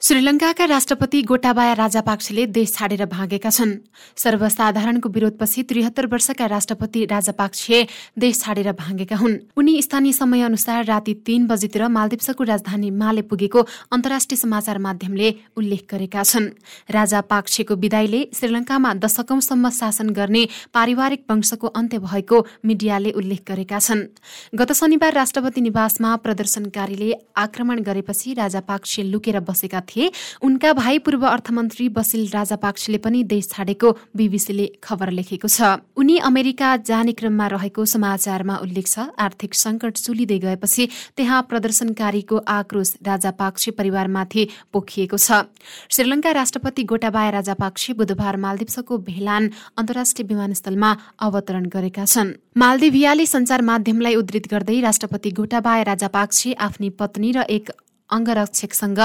श्रीलङ्काका राष्ट्रपति गोटाबाया राजापाक्सेले देश छाडेर भागेका छन्। सर्वसाधारणको विरोधपछि त्रिहत्तर वर्षका राष्ट्रपति राजापाक्से देश छाडेर भागेका हुन्। उनी स्थानीय समय अनुसार राति तीन बजीतिर मालदिप्सको राजधानी माले पुगेको अन्तर्राष्ट्रिय समाचार माध्यमले उल्लेख गरेका छन्। राजापाक्सेको विदाईले श्रीलङ्कामा दशकौंसम्म शासन गर्ने पारिवारिक वंशको अन्त्य भएको मिडियाले उल्लेख गरेका छन्। गत शनिबार राष्ट्रपति निवासमा प्रदर्शनकारीले आक्रमण गरेपछि राजापाक्से लुकेर बसेका थिए। उनका भाइ पूर्व अर्थमन्त्री बसिल राजापाक्सेले पनि देश छाडेको बीबीसीले खबर लेखेको छ। उनी अमेरिका जाने क्रममा रहेको समाचारमा उल्लेख छ आर्थिक संकट चुलिँदै गएपछि त्यहाँ प्रदर्शनकारीको आक्रोश राजापाक्से परिवारमाथि पोखिएको छ। श्रीलङ्का राष्ट्रपति गोटाबाया राजापाक्से बुधबार मालदिप्सको भेलान अन्तर्राष्ट्रिय विमानस्थलमा अवतरण गरेका छन्। मालदिभियाली संचार माध्यमलाई उद्धृत गर्दै राष्ट्रपति गोटाबाया राजापाक्से आफ्नी पत्नी र एक अङ्गरक्षकसँग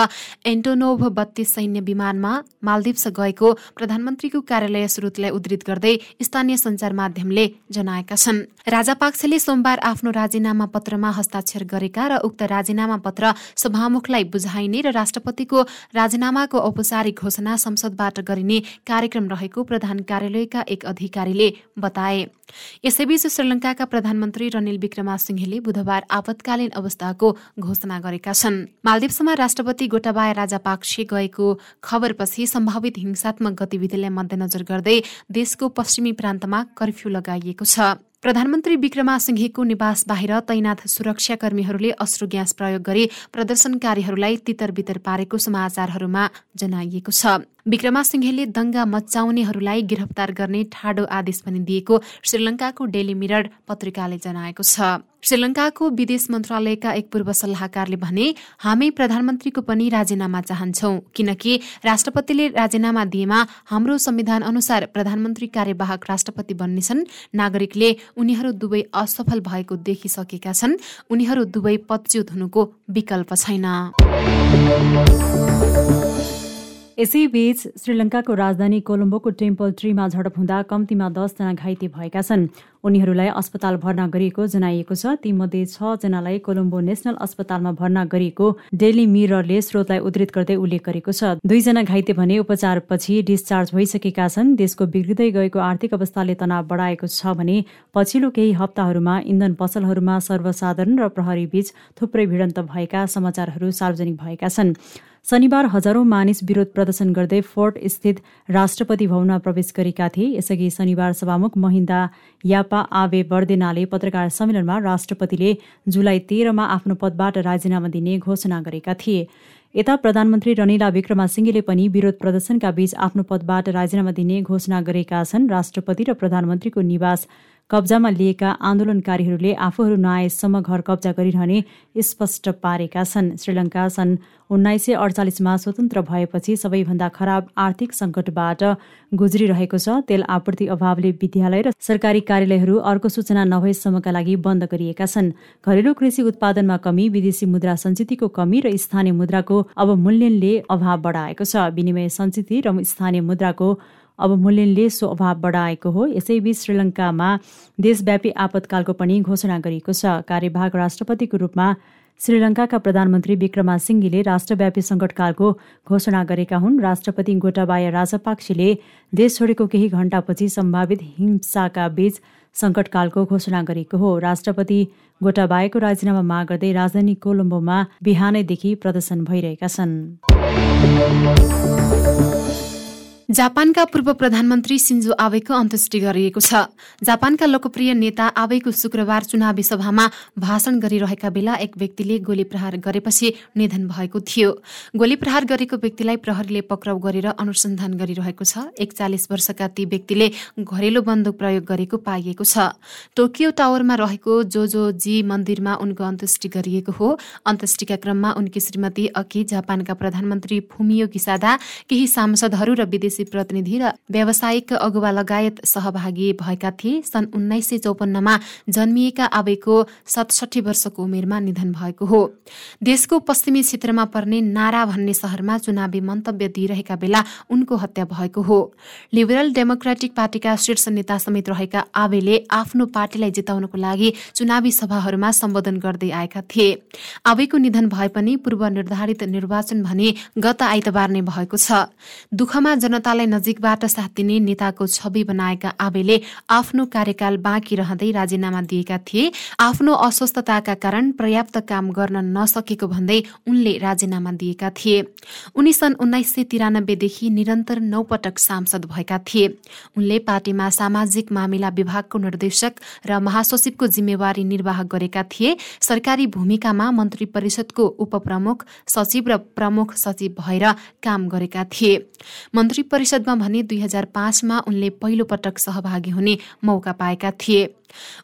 एन्टोनोभ बत्तीस सैन्य विमानमा मालदिप्स गएको प्रधानमन्त्रीको कार्यालय स्रोतलाई उद्धृत गर्दै स्थानीय सञ्चार माध्यमले जनाएका छन्। राजापाक्सेले सोमबार आफ्नो राजीनामा पत्रमा हस्ताक्षर गरेका र उक्त राजीनामा पत्र सभामुखलाई बुझाइने र राष्ट्रपतिको राजीनामाको औपचारिक घोषणा संसदबाट गरिने कार्यक्रम रहेको प्रधान कार्यालयका एक अधिकारीले बताए। यसैबीच श्रीलङ्काका प्रधानमन्त्री रनिल विक्रमासिंहेले बुधबार आपतकालीन अवस्थाको घोषणा गरेका छन्। मालदिप्समा राष्ट्रपति गोटाबाया राजापाक्से गएको खबरपछि सम्भावित हिंसात्मक गतिविधिलाई मध्यनजर गर्दै देशको पश्चिमी प्रान्तमा कर्फ्यू लगाइएको छ। प्रधानमन्त्री विक्रमासिंहेको निवास बाहिर तैनाथ सुरक्षाकर्मीहरूले अश्रु ग्यास प्रयोग गरी प्रदर्शनकारीहरूलाई तितर बितर पारेको समाचारहरूमा जनाइएको छ। विक्रमासिंहेले दंगा मचाउनेहरूलाई गिरफ्तार गर्ने ठाडो आदेश पनि दिएको श्रीलङ्काको डेली मिरर पत्रिकाले जनाएको छ। श्रीलङ्काको विदेश मन्त्रालयका एक पूर्व सल्लाहकारले भने हामी प्रधानमन्त्रीको पनि राजीनामा चाहन्छौ किनकि राष्ट्रपतिले राजीनामा दिएमा हाम्रो संविधान अनुसार प्रधानमन्त्री कार्यवाहक राष्ट्रपति बन्नेछन्। नागरिकले उनीहरू दुवै असफल भएको देखिसकेका छन्। उनीहरू दुवै पदच्युत हुनुको विकल्प छैन। यसैबीच श्रीलङ्काको राजधानी कोलम्बोको टेम्पल ट्रीमा झडप हुँदा कम्तीमा दसजना घाइते भएका छन्। उनीहरूलाई अस्पताल भर्ना गरिएको जनाइएको छ। तीमध्ये छजनालाई कोलम्बो नेसनल अस्पतालमा भर्ना गरिएको डेली मिररले स्रोतलाई उद्धृत गर्दै उल्लेख गरेको छ। दुईजना घाइते भने उपचारपछि डिस्चार्ज भइसकेका छन्। देशको बिग्रिँदै गएको आर्थिक अवस्थाले तनाव बढाएको छ भने पछिल्लो केही हप्ताहरूमा इन्धन पसलहरूमा सर्वसाधारण र प्रहरी बीच थुप्रै भिडन्त भएका समाचारहरू सार्वजनिक भएका छन्। शनिबार हजारौं मानिस विरोध प्रदर्शन गर्दै फोर्ट स्थित राष्ट्रपति भवनमा प्रवेश गरेका थिए। यसअघि शनिबार सभामुख महिन्दा यापा आवे वर्देनाले पत्रकार सम्मेलनमा राष्ट्रपतिले जुलाई तेह्रमा आफ्नो पदबाट राजीनामा दिने घोषणा गरेका थिए। यता प्रधानमन्त्री रनिला विक्रमासिंहेले पनि विरोध प्रदर्शनका बीच आफ्नो पदबाट राजीनामा दिने घोषणा गरेका छन्। राष्ट्रपति र प्रधानमन्त्रीको निवास कब्जामा लिएका आन्दोलनकारीहरूले आफूहरू नआएसम्म घर कब्जा गरिरहने स्पष्ट पारेका छन्। श्रीलङ्का सन् उन्नाइस सय अडचालिसमा स्वतन्त्र भएपछि सबैभन्दा खराब आर्थिक सङ्कटबाट गुज्रिरहेको छ। तेल आपूर्ति अभावले विद्यालय र सरकारी कार्यालयहरू अर्को सूचना नभएसम्मका लागि बन्द गरिएका छन्। घरेलु कृषि उत्पादनमा कमी विदेशी मुद्रा सञ्चितको कमी र स्थानीय मुद्राको अवमूल्यनले अभाव बढाएको छ। विनिमय सञ्चित र स्थानीय मुद्राको अवमूल्यनले सो अभाव बढाएको हो। यसैबीच श्रीलङ्कामा देशव्यापी आपतकालको पनि घोषणा गरिएको छ। कार्यवाहक राष्ट्रपतिको रूपमा श्रीलङ्काका प्रधानमन्त्री विक्रमासिंघेले राष्ट्रव्यापी सङ्कटकालको घोषणा गरेका हुन्। राष्ट्रपति गोटाबाया राजपाक्सेले देश छोडेको केही घण्टापछि सम्भावित हिंसाका बीच सङ्कटकालको घोषणा गरेको हो। राष्ट्रपति गोटाबायाको राजीनामा माग गर्दै राजधानी कोलम्बोमा बिहानैदेखि प्रदर्शन भइरहेका छन्। जापानका पूर्व प्रधानमन्त्री सिन्जो आवेको अन्त्येष्टि गरिएको छ। जापानका लोकप्रिय नेता आवेको शुक्रबार चुनावी सभामा भाषण गरिरहेका बेला एक व्यक्तिले गोली प्रहार गरेपछि निधन भएको थियो। गोली प्रहार गरेको व्यक्तिलाई प्रहरीले पक्राउ गरेर अनुसन्धान गरिरहेको छ। एकचालिस वर्षका ती व्यक्तिले घरेलु बन्दुक प्रयोग गरेको पाइएको छ। टोकियो टावरमा रहेको जोजो जी मन्दिरमा उनको अन्त्येष्टि गरिएको हो। अन्त्येष्टिका क्रममा उनकी श्रीमती अघि जापानका प्रधानमन्त्री फुमियो किसादा केही सांसदहरू र विदेश विदेशी प्रतिनिधि र व्यावसायिक अगुवा लगायत सहभागी भएका थिए। सन् उन्नाइस सय चौपन्नमा जन्मिएका आवेको सतसठी वर्षको उमेरमा निधन भएको हो। देशको पश्चिमी क्षेत्रमा पर्ने नारा भन्ने सहरमा चुनावी मन्तव्य दिइरहेका बेला उनको हत्या भएको हो। लिबरल डेमोक्रेटिक पार्टीका शीर्ष नेता समेत रहेका आवेले आफ्नो पार्टीलाई जिताउनको लागि चुनावी सभाहरूमा सम्बोधन गर्दै आएका थिए। आवेको निधन भए पनि पूर्व निर्धारित निर्वाचन भने गत आइतबार नै भएको छ। दुःखमा जनतालाई नजिकबाट साथ दिने नेताको छवि बनाएका आवेले आफ्नो कार्यकाल बाँकी रहँदै राजीनामा दिएका थिए। आफ्नो अस्वस्थताका कारण पर्याप्त काम गर्न नसकेको भन्दै उनले राजीनामा दिएका थिए। उनी सन् उन्नाइस सय तिरानब्बेदेखि निरन्तर नौ पटक सांसद भएका थिए। उनले पार्टीमा सामाजिक मामिला विभागको निर्देशक र महासचिवको जिम्मेवारी निर्वाह गरेका थिए। सरकारी भूमिकामा मन्त्री परिषदको उपप्रमुख सचिव र प्रमुख सचिव भएर काम गरेका थिए। मन्त्री परिषदमा भने दुई हजार पाँचमा उनले पहिलो पटक सहभागी हुने मौका पाएका थिए।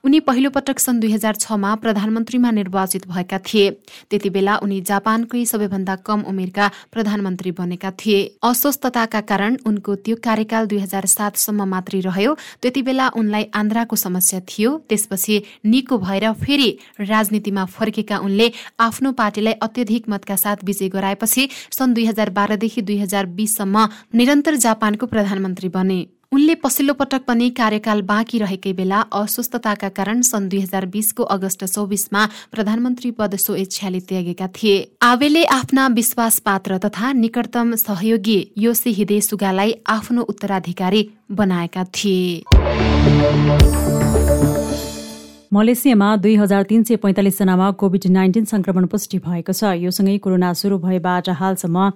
उनी पहिलो पटक सन् दुई हजार छमा प्रधानमन्त्रीमा निर्वाचित भएका थिए। त्यति बेला उनी जापानकै सबैभन्दा कम उमेरका प्रधानमन्त्री बनेका थिए। अस्वस्थताका कारण उनको त्यो कार्यकाल दुई हजार सातसम्म मात्रै रह्यो। त्यति बेला उनलाई आन्द्राको समस्या थियो। त्यसपछि निको भएर फेरि राजनीतिमा फर्केका उनले आफ्नो पार्टीलाई अत्यधिक मतका साथ विजय गराएपछि सन् दुई हजार बाह्रदेखि दुई हजार बिससम्म निरन्तर जापानको प्रधानमन्त्री बने। उनले पछिल्लो पटक पनि कार्यकाल बाँकी रहेकै बेला अस्वस्थताका कारण सन् दुई हजार बिसको अगस्त चौबिसमा प्रधानमन्त्री पद सो इच्छाले त्यागेका थिए। आवेले आफ्ना विश्वास पात्र तथा निकटतम सहयोगी योसी हिदे सुगालाई आफ्नो उत्तराधिकारी बनाएका थिए। मलेसियामा दुई हजार तीन सय पैँतालिसजनामा कोभिड नाइन्टिन संक्रमण पुष्टि भएको छ। योसँगै कोरोना सुरु भएबाट हालसम्म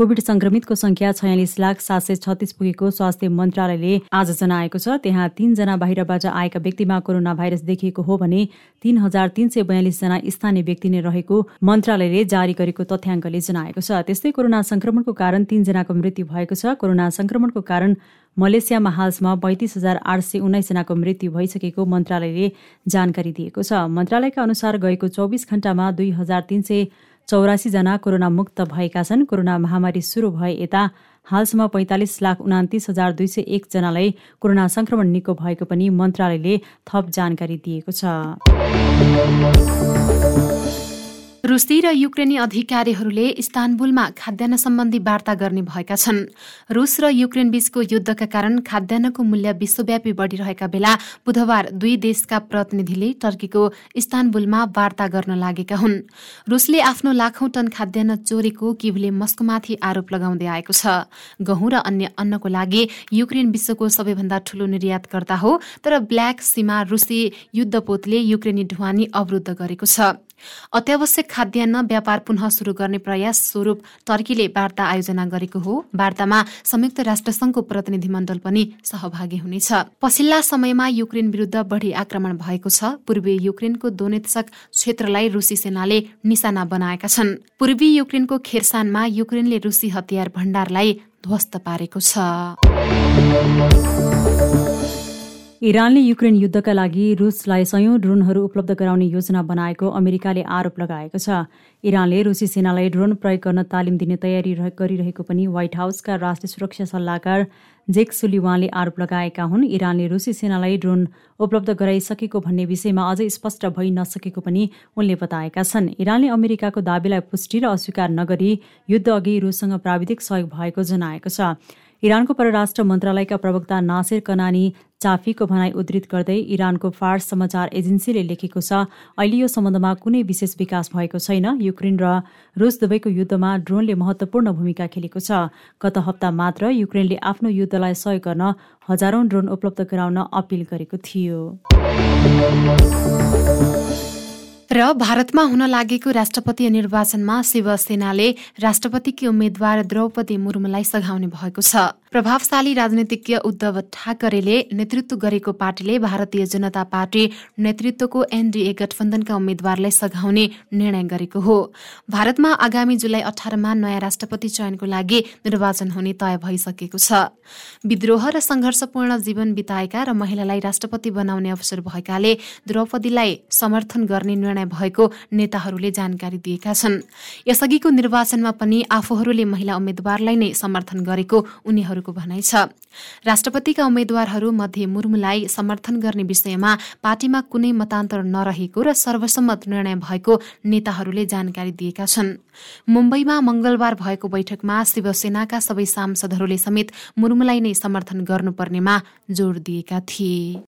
कोविड संक्रमितको संख्या छयालिस लाख सात सय छत्तिस पुगेको स्वास्थ्य मन्त्रालयले आज जनाएको छ त्यहाँ तीनजना बाहिरबाट आएका व्यक्तिमा कोरोना भाइरस देखिएको हो भने तीन हजार तीन सय बयालिसजना स्थानीय व्यक्ति नै रहेको मन्त्रालयले जारी गरेको तथ्याङ्कले जनाएको छ। त्यस्तै कोरोना संक्रमणको कारण तीनजनाको मृत्यु भएको छ। कोरोना संक्रमणको कारण मलेसियामा हालसम्म पैँतिस हजार आठ सय उन्नाइसजनाको मृत्यु भइसकेको मन्त्रालयले जानकारी दिएको छ। मन्त्रालयका अनुसार गएको चौबिस घण्टामा दुई हजार तीन सय चौरासीजना कोरोना मुक्त भएका छन्। कोरोना महामारी सुरु भए यता हालसम्म पैँतालिस लाख उनातिस हजार दुई सय एकजनालाई कोरोना संक्रमण निको भएको पनि मन्त्रालयले थप जानकारी दिएको छ। रुसी र युक्रेनी अधिकारीहरूले इस्तानबुलमा खाद्यान्न सम्बन्धी वार्ता गर्ने भएका छन्। रुस र युक्रेन बीचको युद्धका कारण खाद्यान्नको मूल्य विश्वव्यापी बढ़िरहेका बेला बुधबार दुई देशका प्रतिनिधिले टर्कीको इस्तानबुलमा वार्ता गर्न लागेका हुन्। रुसले आफ्नो लाखौं टन खाद्यान्न चोरेको किभले मस्कोमाथि आरोप लगाउँदै आएको छ। गहुँ र अन्य अन्नको लागि युक्रेन विश्वको सबैभन्दा ठूलो निर्यातकर्ता हो तर ब्ल्याक सीमा रुसी युद्धपोतले युक्रेनी ढुवानी अवरुद्ध गरेको छ। अत्यावश्यक खाद्यान्न व्यापार पुनः शुरू गर्ने प्रयास स्वरूप टर्कीले वार्ता आयोजना गरेको हो। वार्तामा संयुक्त राष्ट्रसंघको प्रतिनिधिमण्डल पनि सहभागी हुनेछ। पछिल्ला समयमा युक्रेन विरुद्ध बढ़ी आक्रमण भएको छ। पूर्वी युक्रेनको दोनेत्सक क्षेत्रलाई रुसी सेनाले निशाना बनाएका छन्। पूर्वी युक्रेनको खेरसानमा युक्रेनले रुसी हतियार भण्डारलाई ध्वस्त पारेको छ। इरानले युक्रेन युद्धका लागि रुसलाई सयौं ड्रोनहरू उपलब्ध गराउने योजना बनाएको अमेरिकाले आरोप लगाएको छ। इरानले रुसी सेनालाई ड्रोन प्रयोग गर्न तालिम दिने तयारी गरिरहेको पनि व्हाइट हाउसका राष्ट्रिय सुरक्षा सल्लाहकार जेक सुलिवानले आरोप लगाएका हुन् इरानले रुसी सेनालाई ड्रोन उपलब्ध गराइसकेको भन्ने विषयमा अझै स्पष्ट भइ नसकेको पनि उनले बताएका छन्। इरानले अमेरिकाको दावीलाई पुष्टि र अस्वीकार नगरी युद्ध अघि रुससँग प्राविधिक सहयोग भएको जनाएको छ। इरानको परराष्ट्र मन्त्रालयका प्रवक्ता नासिर कनानी चाफीको भनाई उद्धृत गर्दै इरानको फार्स समाचार एजेन्सीले लेखेको छ अहिले यो सम्बन्धमा कुनै विशेष विकास भएको छैन। युक्रेन र रुस दुवैको युद्धमा ड्रोनले महत्वपूर्ण भूमिका खेलेको छ। गत हप्ता मात्र युक्रेनले आफ्नो युद्धलाई सहयोग गर्न हजारौं ड्रोन उपलब्ध गराउन अपिल गरेको थियो। र भारतमा हुन लागेको राष्ट्रपति निर्वाचनमा शिवसेनाले राष्ट्रपतिकी उम्मेद्वार द्रौपदी मुर्मुलाई सघाउने भएको छ। प्रभावशाली राजनीतिज्ञ उद्धव ठाकरेले नेतृत्व गरेको पार्टीले भारतीय जनता पार्टी नेतृत्वको एनडीए गठबन्धनका उम्मेद्वारलाई सघाउने निर्णय गरेको हो। भारतमा आगामी जुलाई अठारमा नयाँ राष्ट्रपति चयनको लागि निर्वाचन हुने तय भइसकेको छ। विद्रोह र संघर्षपूर्ण जीवन बिताएका र महिलालाई राष्ट्रपति बनाउने अवसर भएकाले द्रौपदीलाई समर्थन गर्ने निर्णय भएको नेताहरूले जानकारी दिएका छन्। यसअघिको निर्वाचनमा पनि आफूहरूले महिला उम्मेद्वारलाई नै समर्थन गरेको उनीहरू नेताहरूको भनाइ छ। राष्ट्रपतिका उम्मेद्वारहरू मध्ये मुर्मुलाई समर्थन गर्ने विषयमा पार्टीमा कुनै मतान्तर नरहेको र सर्वसम्मत निर्णय भएको नेताहरूले जानकारी दिएका छन्। मुम्बईमा मंगलबार भएको बैठकमा शिवसेनाका सबै सांसदहरूले समेत मुर्मुलाई नै समर्थन गर्नुपर्नेमा जोड़ दिएका थिए।